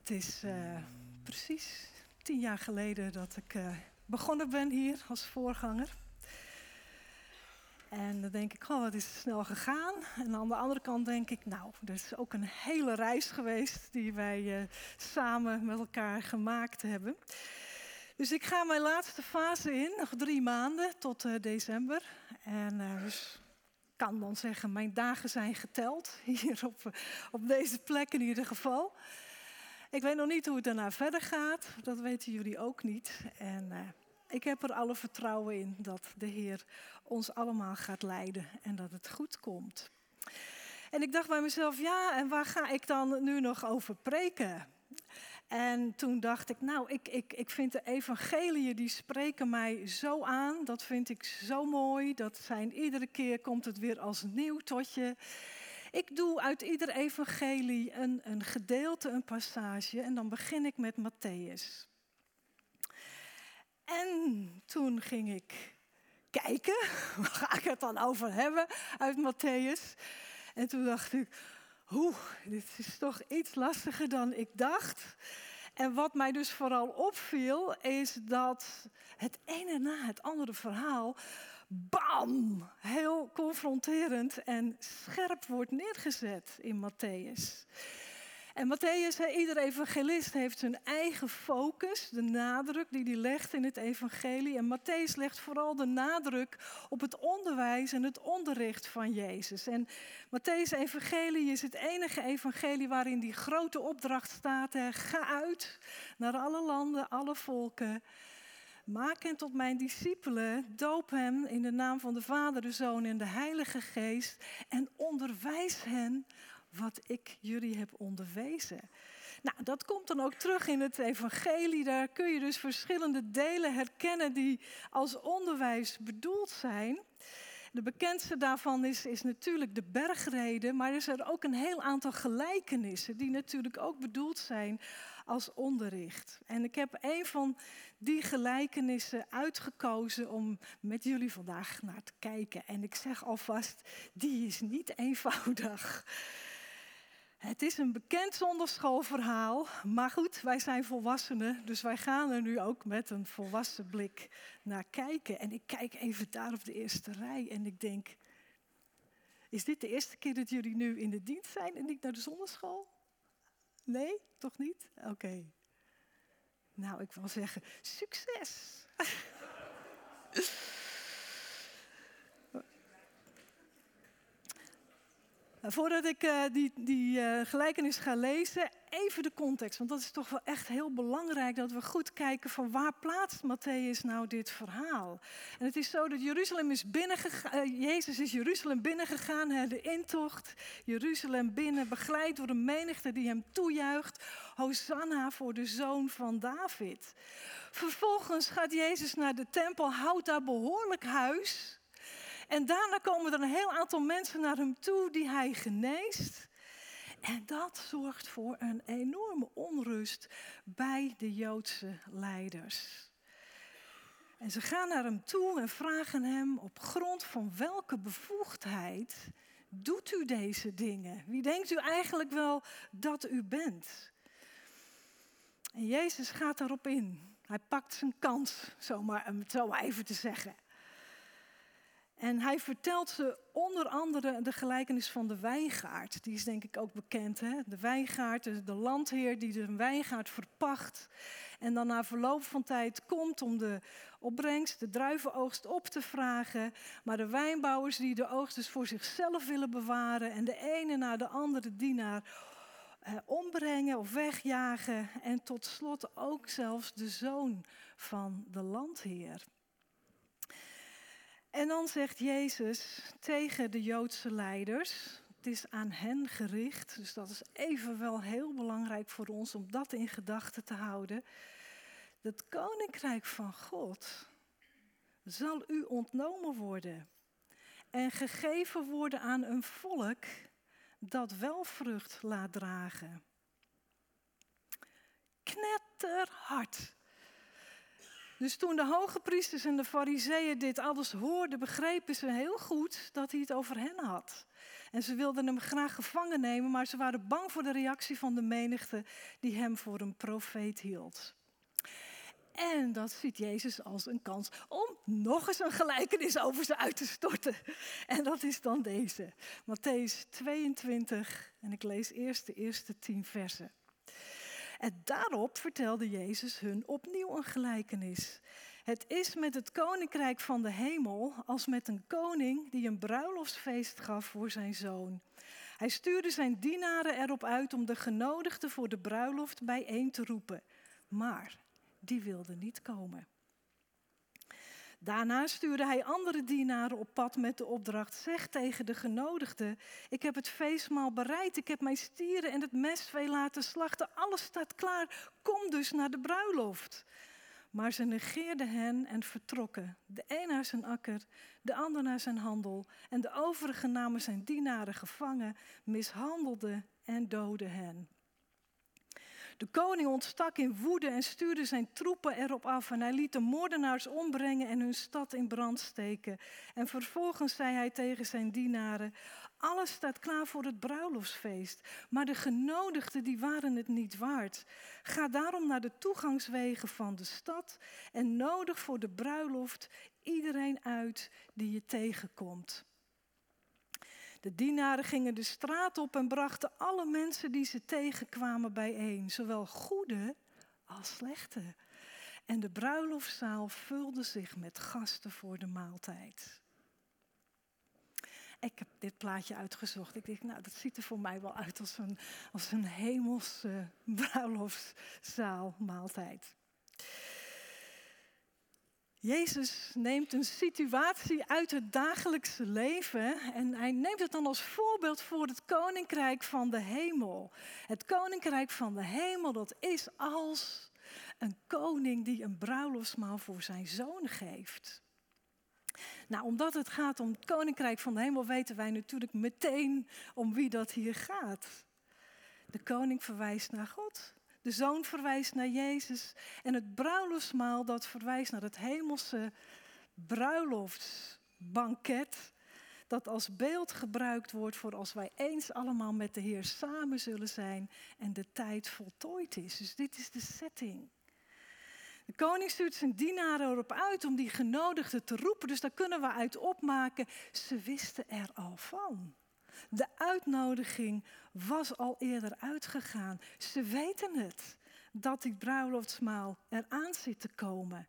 Het is uh, precies tien jaar geleden dat ik uh, begonnen ben hier als voorganger. En dan denk ik, oh, wat is het snel gegaan. En aan de andere kant denk ik, nou, er is ook een hele reis geweest die wij uh, samen met elkaar gemaakt hebben. Dus ik ga mijn laatste fase in, nog drie maanden tot december. En dus kan dan zeggen, mijn dagen zijn geteld, hier op, op deze plek in ieder geval. Ik weet nog niet hoe het daarna verder gaat, dat weten jullie ook niet. En uh, ik heb er alle vertrouwen in dat de Heer ons allemaal gaat leiden en dat het goed komt. En ik dacht bij mezelf, ja, en waar ga ik dan nu nog over preken? En toen dacht ik, nou, ik, ik, ik vind de evangeliën, die spreken mij zo aan. Dat vind ik zo mooi. Dat zijn, iedere keer komt het weer als nieuw tot je. Ik doe uit ieder evangelie een, een gedeelte, een passage. En dan begin ik met Matthäus. En toen ging ik kijken, waar ga ik het dan over hebben uit Matthäus? En toen dacht ik, Oeh, dit is toch iets lastiger dan ik dacht. En wat mij dus vooral opviel, is dat het ene na het andere verhaal, bam, heel confronterend en scherp wordt neergezet in Matthäus. En Matthäus, iedere evangelist heeft zijn eigen focus, de nadruk die hij legt in het evangelie. En Matthäus legt vooral de nadruk op het onderwijs en het onderricht van Jezus. En Matthäus' evangelie is het enige evangelie waarin die grote opdracht staat. Ga uit naar alle landen, alle volken. Maak hen tot mijn discipelen, doop hem in de naam van de Vader, de Zoon en de Heilige Geest en onderwijs hen wat ik jullie heb onderwezen. Nou, dat komt dan ook terug in het evangelie. Daar kun je dus verschillende delen herkennen die als onderwijs bedoeld zijn. De bekendste daarvan is, is natuurlijk de bergreden, maar er er ook een heel aantal gelijkenissen die natuurlijk ook bedoeld zijn als onderricht. En ik heb een van die gelijkenissen uitgekozen om met jullie vandaag naar te kijken. En ik zeg alvast, die is niet eenvoudig. Het is een bekend zonderschoolverhaal, maar goed, wij zijn volwassenen, dus wij gaan er nu ook met een volwassen blik naar kijken. En ik kijk even daar op de eerste rij en ik denk, is dit de eerste keer dat jullie nu in de dienst zijn en niet naar de zonderschool? Nee, toch niet? Oké. Nou, ik wil zeggen, succes! voordat ik uh, die, die uh, gelijkenis ga lezen, even de context. Want dat is toch wel echt heel belangrijk dat we goed kijken van waar plaatst Matthäus nou dit verhaal. En het is zo dat Jeruzalem is binnengegaan, uh, Jezus is Jeruzalem binnengegaan, hè, de intocht. Jeruzalem binnen, begeleid door de menigte die hem toejuicht. Hosanna voor de zoon van David. Vervolgens gaat Jezus naar de tempel, houdt daar behoorlijk huis. En daarna komen er een heel aantal mensen naar hem toe die hij geneest. En dat zorgt voor een enorme onrust bij de Joodse leiders. En ze gaan naar hem toe en vragen hem op grond van welke bevoegdheid doet u deze dingen? Wie denkt u eigenlijk wel dat u bent? En Jezus gaat daarop in. Hij pakt zijn kans, zomaar, om het zo even te zeggen. En hij vertelt ze onder andere de gelijkenis van de wijngaard. Die is denk ik ook bekend. Hè? De wijngaard, de landheer die de wijngaard verpacht. En dan na verloop van tijd komt om de opbrengst, de druivenoogst op te vragen. Maar de wijnbouwers die de oogst dus voor zichzelf willen bewaren. En de ene na de andere dienaar eh, ombrengen of wegjagen. En tot slot ook zelfs de zoon van de landheer. En dan zegt Jezus tegen de Joodse leiders, het is aan hen gericht, dus dat is even wel heel belangrijk voor ons om dat in gedachten te houden. Het koninkrijk van God zal u ontnomen worden en gegeven worden aan een volk dat wel vrucht laat dragen. Knetterhard. Dus toen de hoge priesters en de fariseeën dit alles hoorden, begrepen ze heel goed dat hij het over hen had. En ze wilden hem graag gevangen nemen, maar ze waren bang voor de reactie van de menigte die hem voor een profeet hield. En dat ziet Jezus als een kans om nog eens een gelijkenis over ze uit te storten. En dat is dan deze, Matthäus 22, en ik lees eerst de eerste tien versen. En daarop vertelde Jezus hun opnieuw een gelijkenis. Het is met het koninkrijk van de hemel als met een koning die een bruiloftsfeest gaf voor zijn zoon. Hij stuurde zijn dienaren erop uit om de genodigden voor de bruiloft bijeen te roepen. Maar die wilden niet komen. Daarna stuurde hij andere dienaren op pad met de opdracht: zeg tegen de genodigden: Ik heb het feestmaal bereid, ik heb mijn stieren en het mestvee laten slachten, alles staat klaar. Kom dus naar de bruiloft. Maar ze negeerden hen en vertrokken. De een naar zijn akker, de ander naar zijn handel. En de overigen namen zijn dienaren gevangen, mishandelden en doden hen. De koning ontstak in woede en stuurde zijn troepen erop af. En hij liet de moordenaars ombrengen en hun stad in brand steken. En vervolgens zei hij tegen zijn dienaren: Alles staat klaar voor het bruiloftsfeest. Maar de genodigden die waren het niet waard. Ga daarom naar de toegangswegen van de stad en nodig voor de bruiloft iedereen uit die je tegenkomt. De dienaren gingen de straat op en brachten alle mensen die ze tegenkwamen bijeen, zowel goede als slechte. En de bruiloftszaal vulde zich met gasten voor de maaltijd. Ik heb dit plaatje uitgezocht. Ik denk, nou, dat ziet er voor mij wel uit als een, als een hemelse bruiloftszaal maaltijd. Jezus neemt een situatie uit het dagelijkse leven en hij neemt het dan als voorbeeld voor het koninkrijk van de hemel. Het koninkrijk van de hemel, dat is als een koning die een bruiloftsmaal voor zijn zoon geeft. Nou, omdat het gaat om het koninkrijk van de hemel, weten wij natuurlijk meteen om wie dat hier gaat. De koning verwijst naar God. De zoon verwijst naar Jezus. En het bruiloftsmaal dat verwijst naar het hemelse bruiloftsbanket. Dat als beeld gebruikt wordt voor als wij eens allemaal met de Heer samen zullen zijn en de tijd voltooid is. Dus dit is de setting. De koning stuurt zijn dienaren erop uit om die genodigden te roepen. Dus daar kunnen we uit opmaken, ze wisten er al van. De uitnodiging was al eerder uitgegaan. Ze weten het, dat die bruiloftsmaal eraan zit te komen.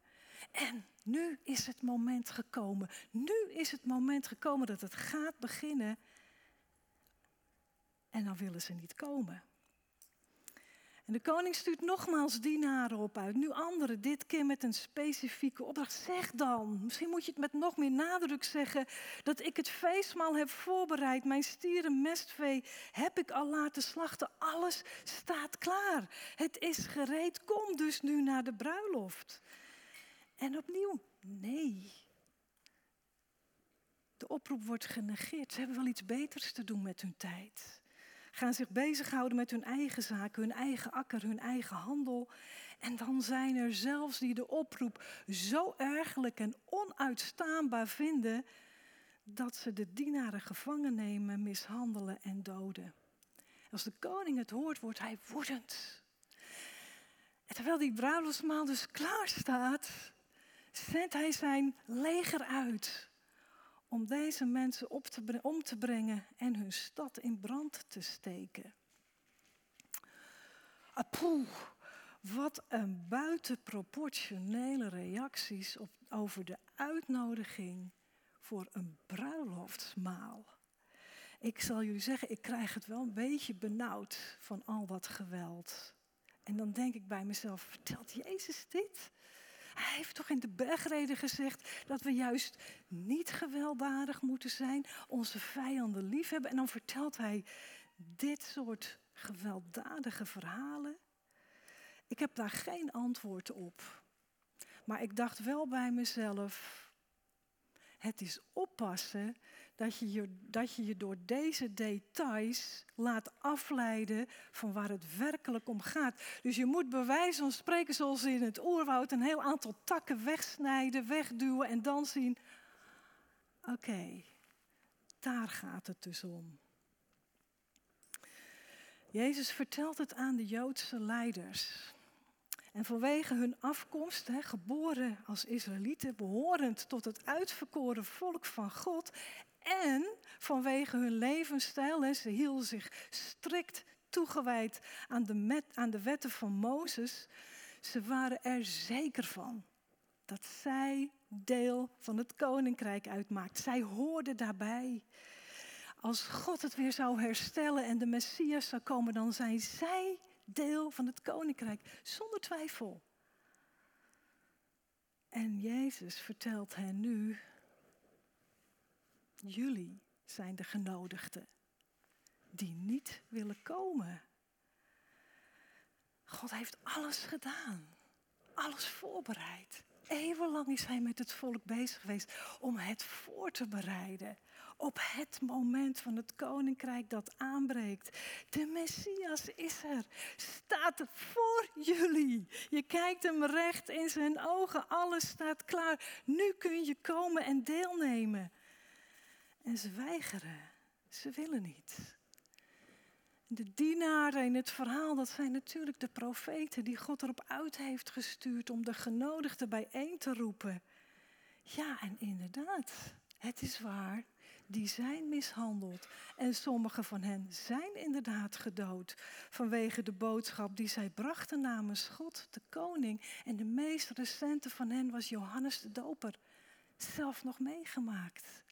En nu is het moment gekomen. Nu is het moment gekomen dat het gaat beginnen. En dan willen ze niet komen. En de koning stuurt nogmaals dienaren op uit. Nu anderen, dit keer met een specifieke opdracht. Zeg dan, misschien moet je het met nog meer nadruk zeggen, dat ik het feestmaal heb voorbereid. Mijn stieren, mestvee heb ik al laten slachten. Alles staat klaar. Het is gereed. Kom dus nu naar de bruiloft. En opnieuw, nee. De oproep wordt genegeerd. Ze hebben wel iets beters te doen met hun tijd gaan zich bezighouden met hun eigen zaken, hun eigen akker, hun eigen handel. En dan zijn er zelfs die de oproep zo ergelijk en onuitstaanbaar vinden dat ze de dienaren gevangen nemen, mishandelen en doden. Als de koning het hoort, wordt hij woedend. En terwijl die bruiloftsmaal dus klaar staat, zendt hij zijn leger uit om deze mensen op te, om te brengen en hun stad in brand te steken. Apoe, wat een buitenproportionele reacties op, over de uitnodiging voor een bruiloftsmaal. Ik zal jullie zeggen, ik krijg het wel een beetje benauwd van al dat geweld. En dan denk ik bij mezelf, vertelt Jezus dit? Hij heeft toch in de bergreden gezegd dat we juist niet gewelddadig moeten zijn, onze vijanden lief hebben. En dan vertelt hij dit soort gewelddadige verhalen. Ik heb daar geen antwoord op. Maar ik dacht wel bij mezelf, het is oppassen dat je, je, dat je je door deze details laat afleiden van waar het werkelijk om gaat. Dus je moet bij wijze van spreken, zoals in het oerwoud, een heel aantal takken wegsnijden, wegduwen en dan zien: oké, daar gaat het dus om. Jezus vertelt het aan de Joodse leiders. En vanwege hun afkomst, hè, geboren als Israëlieten, behorend tot het uitverkoren volk van God, en vanwege hun levensstijl, hè, ze hielden zich strikt toegewijd aan de, aan de wetten van Mozes, ze waren er zeker van dat zij deel van het koninkrijk uitmaakt. Zij hoorden daarbij. Als God het weer zou herstellen en de Messias zou komen, dan zijn zij deel van het koninkrijk, zonder twijfel. En Jezus vertelt hen nu, jullie zijn de genodigden die niet willen komen. God heeft alles gedaan, alles voorbereid. Eeuwenlang is hij met het volk bezig geweest om het voor te bereiden op het moment van het koninkrijk dat aanbreekt. De Messias is er, staat voor jullie. Je kijkt hem recht in zijn ogen, alles staat klaar. Nu kun je komen en deelnemen. En ze weigeren, ze willen niet. De dienaren in het verhaal, dat zijn natuurlijk de profeten die God erop uit heeft gestuurd om de genodigden bijeen te roepen. Ja, en inderdaad, het is waar die zijn mishandeld. En sommige van hen zijn inderdaad gedood vanwege de boodschap die zij brachten namens God, de koning. En de meest recente van hen was Johannes de Doper, zelf nog meegemaakt.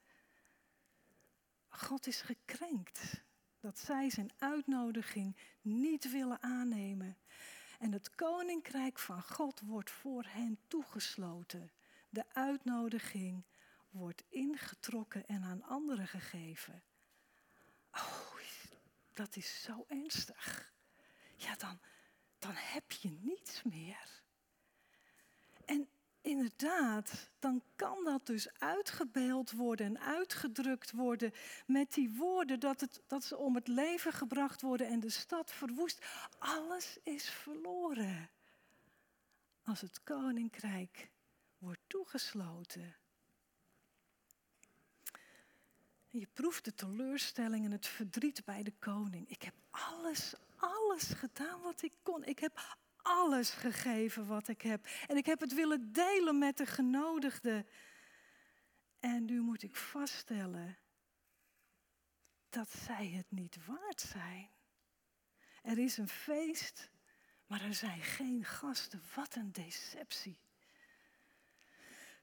God is gekrenkt dat zij zijn uitnodiging niet willen aannemen. En het koninkrijk van God wordt voor hen toegesloten. De uitnodiging wordt ingetrokken en aan anderen gegeven. Oh, dat is zo ernstig. Ja, dan, dan heb je niets meer. En inderdaad, dan kan dat dus uitgebeeld worden en uitgedrukt worden met die woorden dat, het, dat ze om het leven gebracht worden en de stad verwoest. Alles is verloren als het koninkrijk wordt toegesloten. Je proeft de teleurstelling en het verdriet bij de koning. Ik heb alles, alles gedaan wat ik kon. Ik heb alles gegeven wat ik heb. En ik heb het willen delen met de genodigden. En nu moet ik vaststellen dat zij het niet waard zijn. Er is een feest, maar er zijn geen gasten. Wat een deceptie.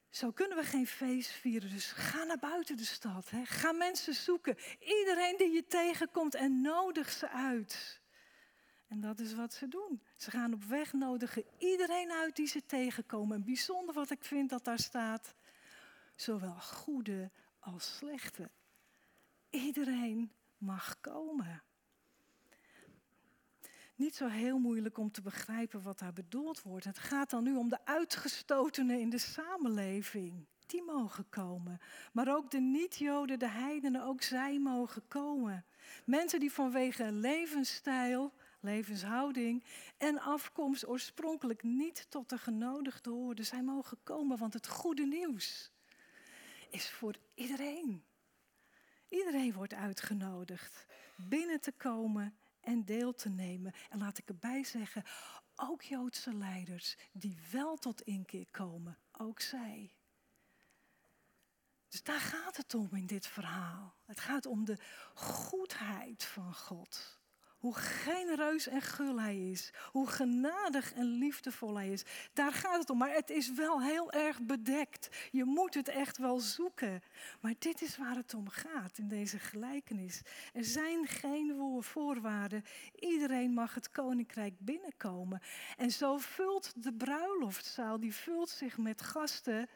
Zo kunnen we geen feest vieren. Dus ga naar buiten de stad. Hè. Ga mensen zoeken. Iedereen die je tegenkomt en nodig ze uit. En dat is wat ze doen. Ze gaan op weg, nodigen iedereen uit die ze tegenkomen. En bijzonder wat ik vind dat daar staat. Zowel goede als slechte. Iedereen mag komen niet zo heel moeilijk om te begrijpen wat daar bedoeld wordt. Het gaat dan nu om de uitgestotenen in de samenleving. Die mogen komen. Maar ook de niet-Joden, de heidenen, ook zij mogen komen. Mensen die vanwege levensstijl, levenshouding en afkomst oorspronkelijk niet tot de genodigden hoorden, zij mogen komen, want het goede nieuws is voor iedereen. Iedereen wordt uitgenodigd binnen te komen en deel te nemen. En laat ik erbij zeggen, ook Joodse leiders die wel tot inkeer komen, ook zij. Dus daar gaat het om in dit verhaal. Het gaat om de goedheid van God. Hoe genereus en gul hij is. Hoe genadig en liefdevol hij is. Daar gaat het om. Maar het is wel heel erg bedekt. Je moet het echt wel zoeken. Maar dit is waar het om gaat in deze gelijkenis. Er zijn geen voorwaarden. Iedereen mag het koninkrijk binnenkomen. En zo vult de bruiloftzaal, die vult zich met gasten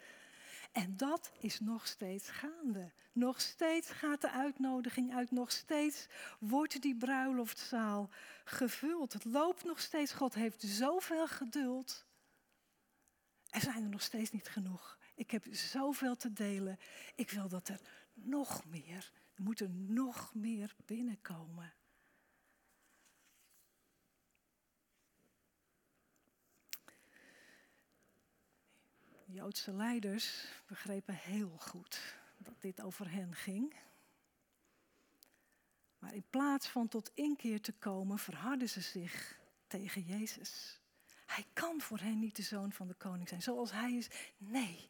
en dat is nog steeds gaande. Nog steeds gaat de uitnodiging uit. Nog steeds wordt die bruiloftzaal gevuld. Het loopt nog steeds. God heeft zoveel geduld. Er zijn er nog steeds niet genoeg. Ik heb zoveel te delen. Ik wil dat er nog meer. Er moet er nog meer binnenkomen. Joodse leiders begrepen heel goed dat dit over hen ging. Maar in plaats van tot inkeer te komen, verharden ze zich tegen Jezus. Hij kan voor hen niet de zoon van de koning zijn. Zoals hij is, nee.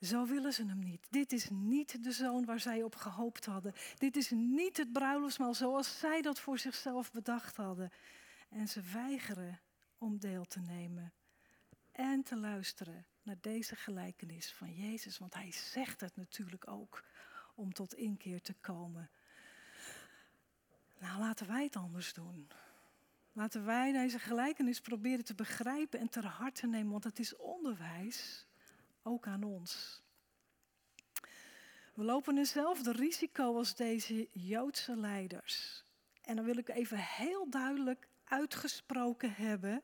Zo willen ze hem niet. Dit is niet de zoon waar zij op gehoopt hadden. Dit is niet het bruiloftsmaal zoals zij dat voor zichzelf bedacht hadden. En ze weigeren om deel te nemen en te luisteren naar deze gelijkenis van Jezus. Want hij zegt het natuurlijk ook om tot inkeer te komen. Nou, laten wij het anders doen. Laten wij deze gelijkenis proberen te begrijpen en ter harte nemen, want het is onderwijs ook aan ons. We lopen hetzelfde risico als deze Joodse leiders. En dan wil ik even heel duidelijk uitgesproken hebben.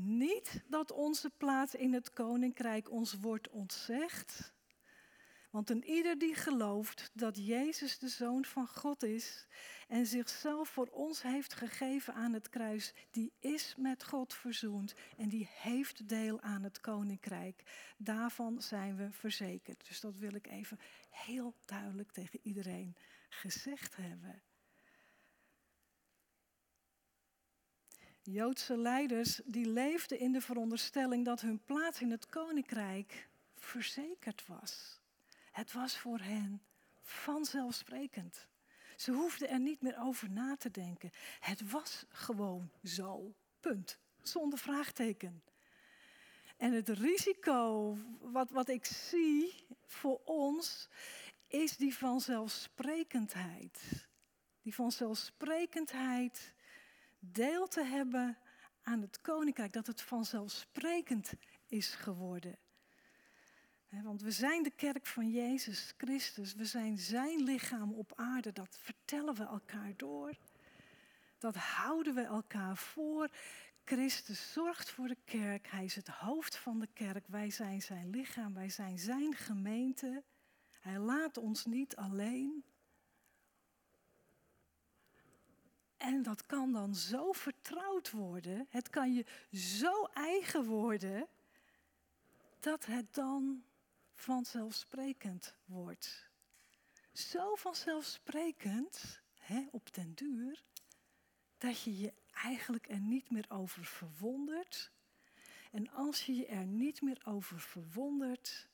Niet dat onze plaats in het koninkrijk ons wordt ontzegd. Want een ieder die gelooft dat Jezus de Zoon van God is en zichzelf voor ons heeft gegeven aan het kruis, die is met God verzoend en die heeft deel aan het koninkrijk. Daarvan zijn we verzekerd. Dus dat wil ik even heel duidelijk tegen iedereen gezegd hebben. Joodse leiders die leefden in de veronderstelling dat hun plaats in het koninkrijk verzekerd was. Het was voor hen vanzelfsprekend. Ze hoefden er niet meer over na te denken. Het was gewoon zo. Punt. Zonder vraagteken. En het risico wat, wat ik zie voor ons is die vanzelfsprekendheid. Die vanzelfsprekendheid deel te hebben aan het koninkrijk, dat het vanzelfsprekend is geworden. Want we zijn de kerk van Jezus Christus. We zijn zijn lichaam op aarde. Dat vertellen we elkaar door. Dat houden we elkaar voor. Christus zorgt voor de kerk. Hij is het hoofd van de kerk. Wij zijn zijn lichaam. Wij zijn zijn gemeente. Hij laat ons niet alleen. En dat kan dan zo vertrouwd worden. Het kan je zo eigen worden. Dat het dan vanzelfsprekend wordt. Zo vanzelfsprekend, hè, op den duur, dat je je eigenlijk er niet meer over verwondert. En als je je er niet meer over verwondert,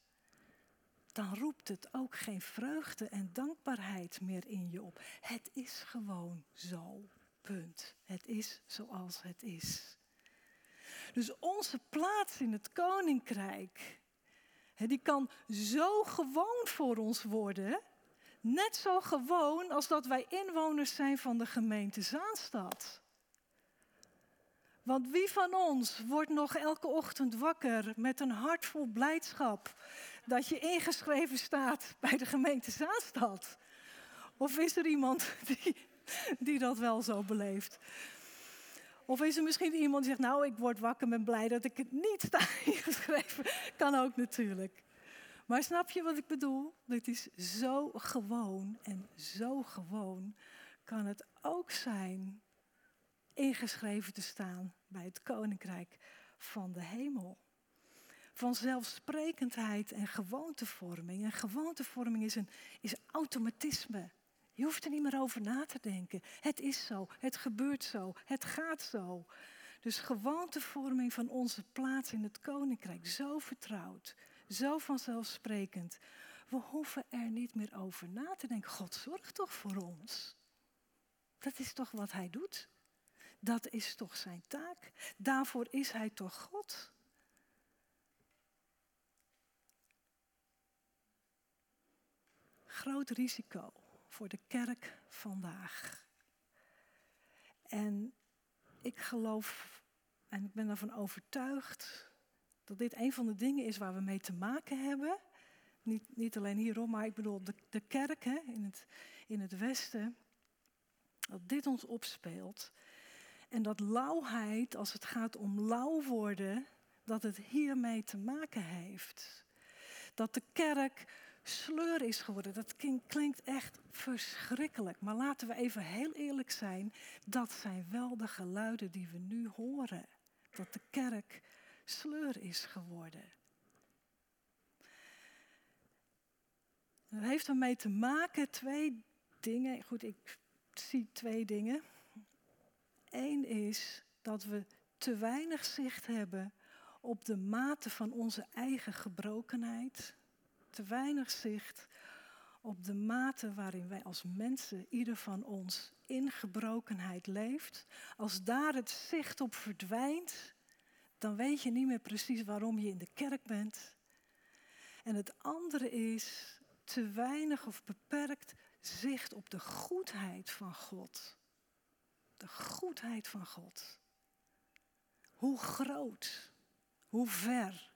dan roept het ook geen vreugde en dankbaarheid meer in je op. Het is gewoon zo. Punt. Het is zoals het is. Dus onze plaats in het koninkrijk die kan zo gewoon voor ons worden. Net zo gewoon als dat wij inwoners zijn van de gemeente Zaanstad. Want wie van ons wordt nog elke ochtend wakker met een hart vol blijdschap dat je ingeschreven staat bij de gemeente Zaanstad? Of is er iemand die, die dat wel zo beleeft? Of is er misschien iemand die zegt, nou ik word wakker, ben blij dat ik het niet sta ingeschreven. Kan ook natuurlijk. Maar snap je wat ik bedoel? Dit is zo gewoon en zo gewoon kan het ook zijn ingeschreven te staan bij het koninkrijk van de hemel. Vanzelfsprekendheid en gewoontevorming. En gewoontevorming is een is automatisme. Je hoeft er niet meer over na te denken. Het is zo, het gebeurt zo, het gaat zo. Dus gewoontevorming van onze plaats in het koninkrijk, zo vertrouwd, zo vanzelfsprekend. We hoeven er niet meer over na te denken. God zorgt toch voor ons? Dat is toch wat Hij doet? Dat is toch zijn taak? Daarvoor is Hij toch God? Groot risico voor de kerk vandaag. En ik geloof en ik ben ervan overtuigd dat dit een van de dingen is waar we mee te maken hebben. Niet, niet alleen hierom, maar ik bedoel de, de kerk hè, in, het, in het Westen. Dat dit ons opspeelt. En dat lauwheid, als het gaat om lauw worden, dat het hiermee te maken heeft. Dat de kerk sleur is geworden. Dat klinkt echt verschrikkelijk. Maar laten we even heel eerlijk zijn. Dat zijn wel de geluiden die we nu horen. Dat de kerk sleur is geworden. Dat heeft ermee te maken, twee dingen. Goed, ik zie twee dingen. Eén is dat we te weinig zicht hebben op de mate van onze eigen gebrokenheid. Te weinig zicht op de mate waarin wij als mensen, ieder van ons, in gebrokenheid leeft. Als daar het zicht op verdwijnt, dan weet je niet meer precies waarom je in de kerk bent. En het andere is te weinig of beperkt zicht op de goedheid van God. De goedheid van God. Hoe groot, hoe ver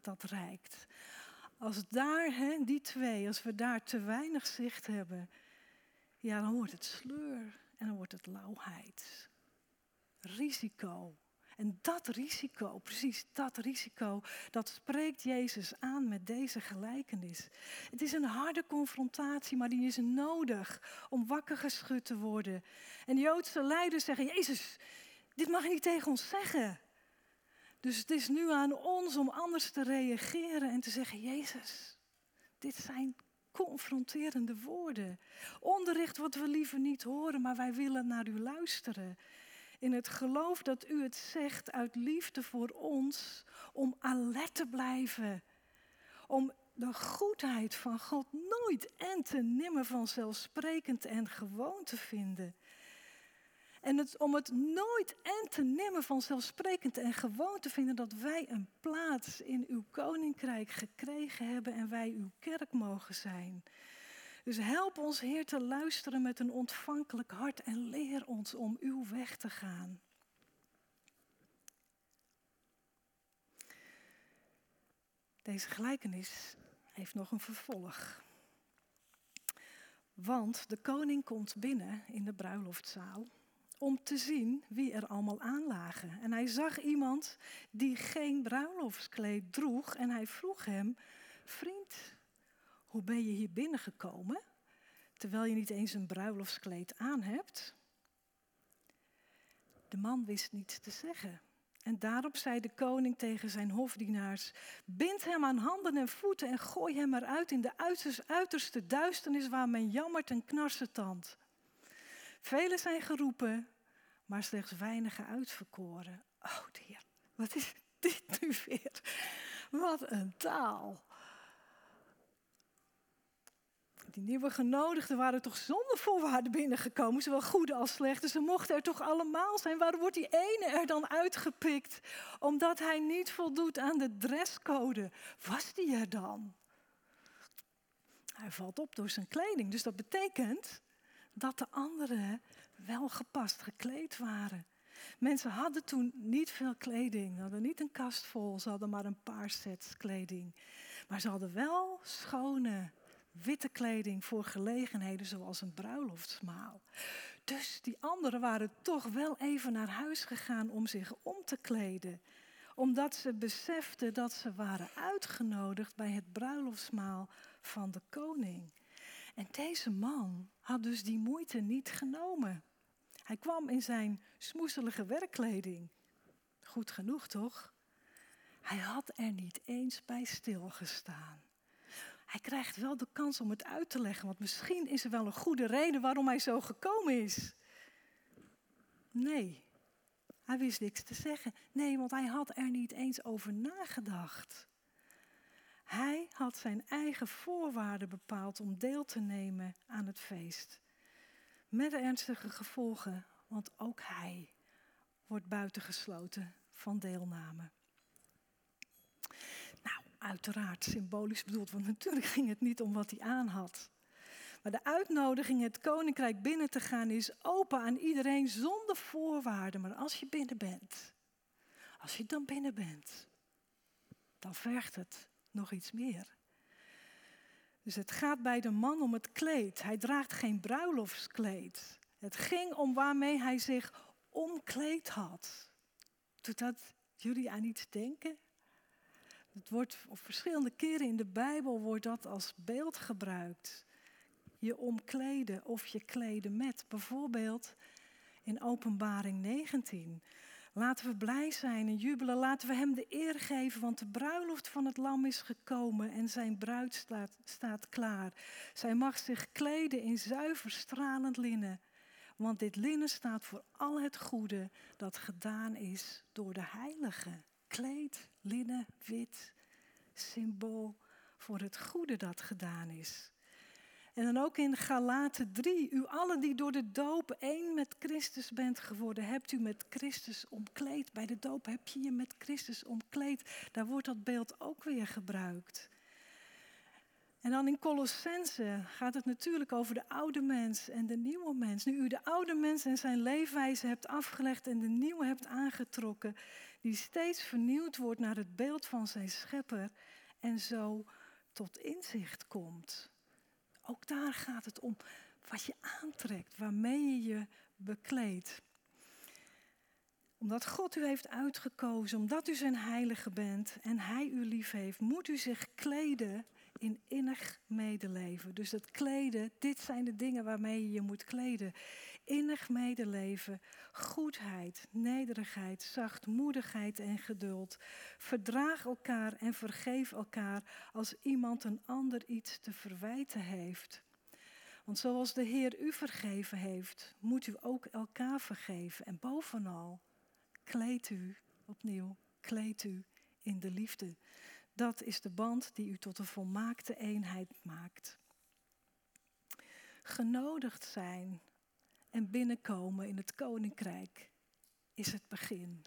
dat reikt. Als daar, hè, die twee, als we daar te weinig zicht hebben, ja, dan wordt het sleur en dan wordt het lauwheid. Risico. En dat risico, precies dat risico, dat spreekt Jezus aan met deze gelijkenis. Het is een harde confrontatie, maar die is nodig om wakker geschud te worden. En de Joodse leiders zeggen, Jezus, dit mag je niet tegen ons zeggen. Dus het is nu aan ons om anders te reageren en te zeggen, Jezus, dit zijn confronterende woorden. Onderricht wat we liever niet horen, maar wij willen naar u luisteren. In het geloof dat u het zegt uit liefde voor ons, om alert te blijven. Om de goedheid van God nooit en te nimmer vanzelfsprekend en gewoon te vinden. En het, om het nooit en te nimmer vanzelfsprekend en gewoon te vinden dat wij een plaats in uw koninkrijk gekregen hebben en wij uw kerk mogen zijn. Dus help ons, Heer, te luisteren met een ontvankelijk hart en leer ons om uw weg te gaan. Deze gelijkenis heeft nog een vervolg. Want de koning komt binnen in de bruiloftzaal om te zien wie er allemaal aanlagen. En hij zag iemand die geen bruiloftskleed droeg en hij vroeg hem, vriend, hoe ben je hier binnengekomen terwijl je niet eens een bruiloftskleed aan hebt? De man wist niets te zeggen. En daarop zei de koning tegen zijn hofdienaars: Bind hem aan handen en voeten en gooi hem eruit in de uiterste duisternis waar men jammert en knarsetand. Velen zijn geroepen, maar slechts weinigen uitverkoren. Oh, Heer, wat is dit nu weer? Wat een taal. Die nieuwe genodigden waren toch zonder voorwaarden binnengekomen, zowel goede als slechte. Ze mochten er toch allemaal zijn. Waarom wordt die ene er dan uitgepikt? Omdat hij niet voldoet aan de dresscode. Was die er dan? Hij valt op door zijn kleding. Dus dat betekent dat de anderen wel gepast gekleed waren. Mensen hadden toen niet veel kleding, hadden niet een kast vol, ze hadden maar een paar sets kleding. Maar ze hadden wel schone, witte kleding voor gelegenheden zoals een bruiloftsmaal. Dus die anderen waren toch wel even naar huis gegaan om zich om te kleden. Omdat ze beseften dat ze waren uitgenodigd bij het bruiloftsmaal van de koning. En deze man had dus die moeite niet genomen. Hij kwam in zijn smoeselige werkkleding. Goed genoeg, toch? Hij had er niet eens bij stilgestaan. Hij krijgt wel de kans om het uit te leggen, want misschien is er wel een goede reden waarom hij zo gekomen is. Nee, hij wist niks te zeggen. Nee, want hij had er niet eens over nagedacht. Hij had zijn eigen voorwaarden bepaald om deel te nemen aan het feest. Met ernstige gevolgen, want ook hij wordt buitengesloten van deelname. Nou, uiteraard symbolisch bedoeld, want natuurlijk ging het niet om wat hij aan had. Maar de uitnodiging het koninkrijk binnen te gaan is open aan iedereen zonder voorwaarden. Maar als je binnen bent, als je dan binnen bent, dan vergt het nog iets meer. Dus het gaat bij de man om het kleed. Hij draagt geen bruiloftskleed. Het ging om waarmee hij zich omkleed had. Doet dat jullie aan iets denken? Het wordt op verschillende keren in de Bijbel wordt dat als beeld gebruikt. Je omkleden of je kleden met. Bijvoorbeeld in Openbaring 19. Laten we blij zijn en jubelen. Laten we hem de eer geven, want de bruiloft van het lam is gekomen en zijn bruid staat, staat klaar. Zij mag zich kleden in zuiver stralend linnen. Want dit linnen staat voor al het goede dat gedaan is door de heilige. Kleed, linnen, wit, symbool voor het goede dat gedaan is. En dan ook in Galaten 3. U allen die door de doop één met Christus bent geworden, hebt u met Christus omkleed. Bij de doop heb je je met Christus omkleed. Daar wordt dat beeld ook weer gebruikt. En dan in Colossense gaat het natuurlijk over de oude mens en de nieuwe mens. Nu u de oude mens en zijn leefwijze hebt afgelegd en de nieuwe hebt aangetrokken, die steeds vernieuwd wordt naar het beeld van zijn schepper en zo tot inzicht komt. Ook daar gaat het om wat je aantrekt, waarmee je je bekleedt. Omdat God u heeft uitgekozen, omdat u zijn heilige bent en hij u lief heeft, moet u zich kleden in innig medeleven. Dus het kleden, dit zijn de dingen waarmee je je moet kleden. Innig medeleven, goedheid, nederigheid, zachtmoedigheid en geduld. Verdraag elkaar en vergeef elkaar als iemand een ander iets te verwijten heeft. Want zoals de Heer u vergeven heeft, moet u ook elkaar vergeven. En bovenal, kleed u, opnieuw, kleed u in de liefde. Dat is de band die u tot een volmaakte eenheid maakt. Genodigd zijn en binnenkomen in het koninkrijk is het begin.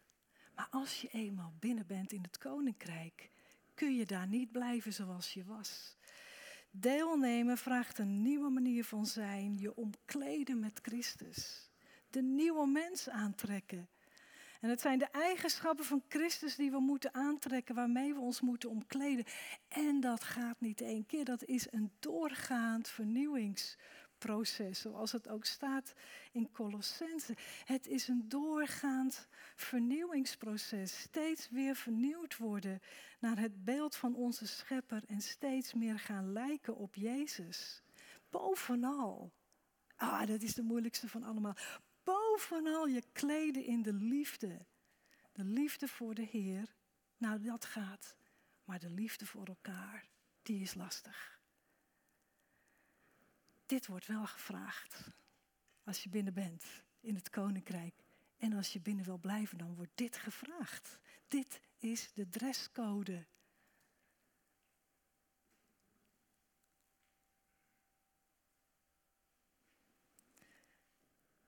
Maar als je eenmaal binnen bent in het koninkrijk, kun je daar niet blijven zoals je was. Deelnemen vraagt een nieuwe manier van zijn, je omkleden met Christus. De nieuwe mens aantrekken. En het zijn de eigenschappen van Christus die we moeten aantrekken, waarmee we ons moeten omkleden. En dat gaat niet één keer, dat is een doorgaand vernieuwingsproces, zoals het ook staat in Colossense. Het is een doorgaand vernieuwingsproces, steeds weer vernieuwd worden naar het beeld van onze Schepper en steeds meer gaan lijken op Jezus. Bovenal. Ah, dat is de moeilijkste van allemaal bovenal je kleden in de liefde. De liefde voor de Heer, nou dat gaat. Maar de liefde voor elkaar, die is lastig. Dit wordt wel gevraagd als je binnen bent in het koninkrijk. En als je binnen wil blijven, dan wordt dit gevraagd. Dit is de dresscode.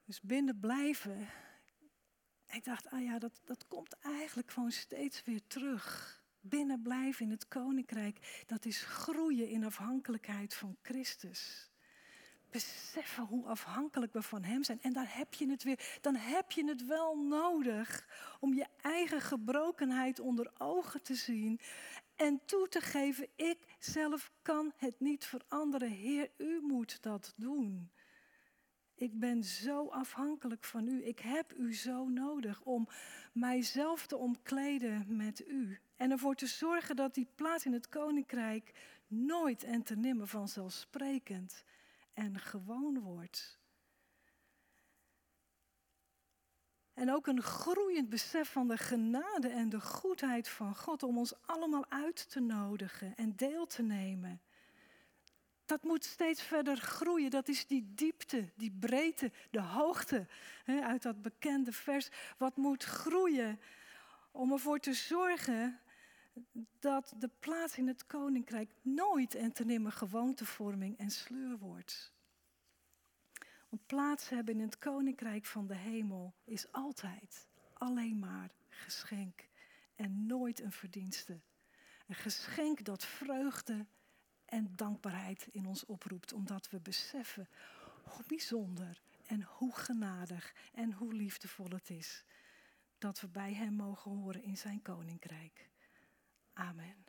Dus binnen blijven. Ik dacht, ah ja, dat, dat komt eigenlijk gewoon steeds weer terug. Binnen blijven in het koninkrijk, dat is groeien in afhankelijkheid van Christus. Beseffen hoe afhankelijk we van Hem zijn. En daar heb je het weer. Dan heb je het wel nodig om je eigen gebrokenheid onder ogen te zien. En toe te geven, ik zelf kan het niet veranderen. Heer, u moet dat doen. Ik ben zo afhankelijk van u. Ik heb u zo nodig om mijzelf te omkleden met u. En ervoor te zorgen dat die plaats in het koninkrijk nooit en te nimmer vanzelfsprekend en gewoon wordt. En ook een groeiend besef van de genade en de goedheid van God om ons allemaal uit te nodigen en deel te nemen dat moet steeds verder groeien. Dat is die diepte, die breedte, de hoogte uit dat bekende vers. Wat moet groeien om ervoor te zorgen dat de plaats in het koninkrijk nooit en ten nimmer gewoontevorming en sleur wordt. Want plaats hebben in het koninkrijk van de hemel is altijd alleen maar geschenk en nooit een verdienste. Een geschenk dat vreugde en dankbaarheid in ons oproept, omdat we beseffen hoe bijzonder en hoe genadig en hoe liefdevol het is dat we bij Hem mogen horen in Zijn koninkrijk. Amen.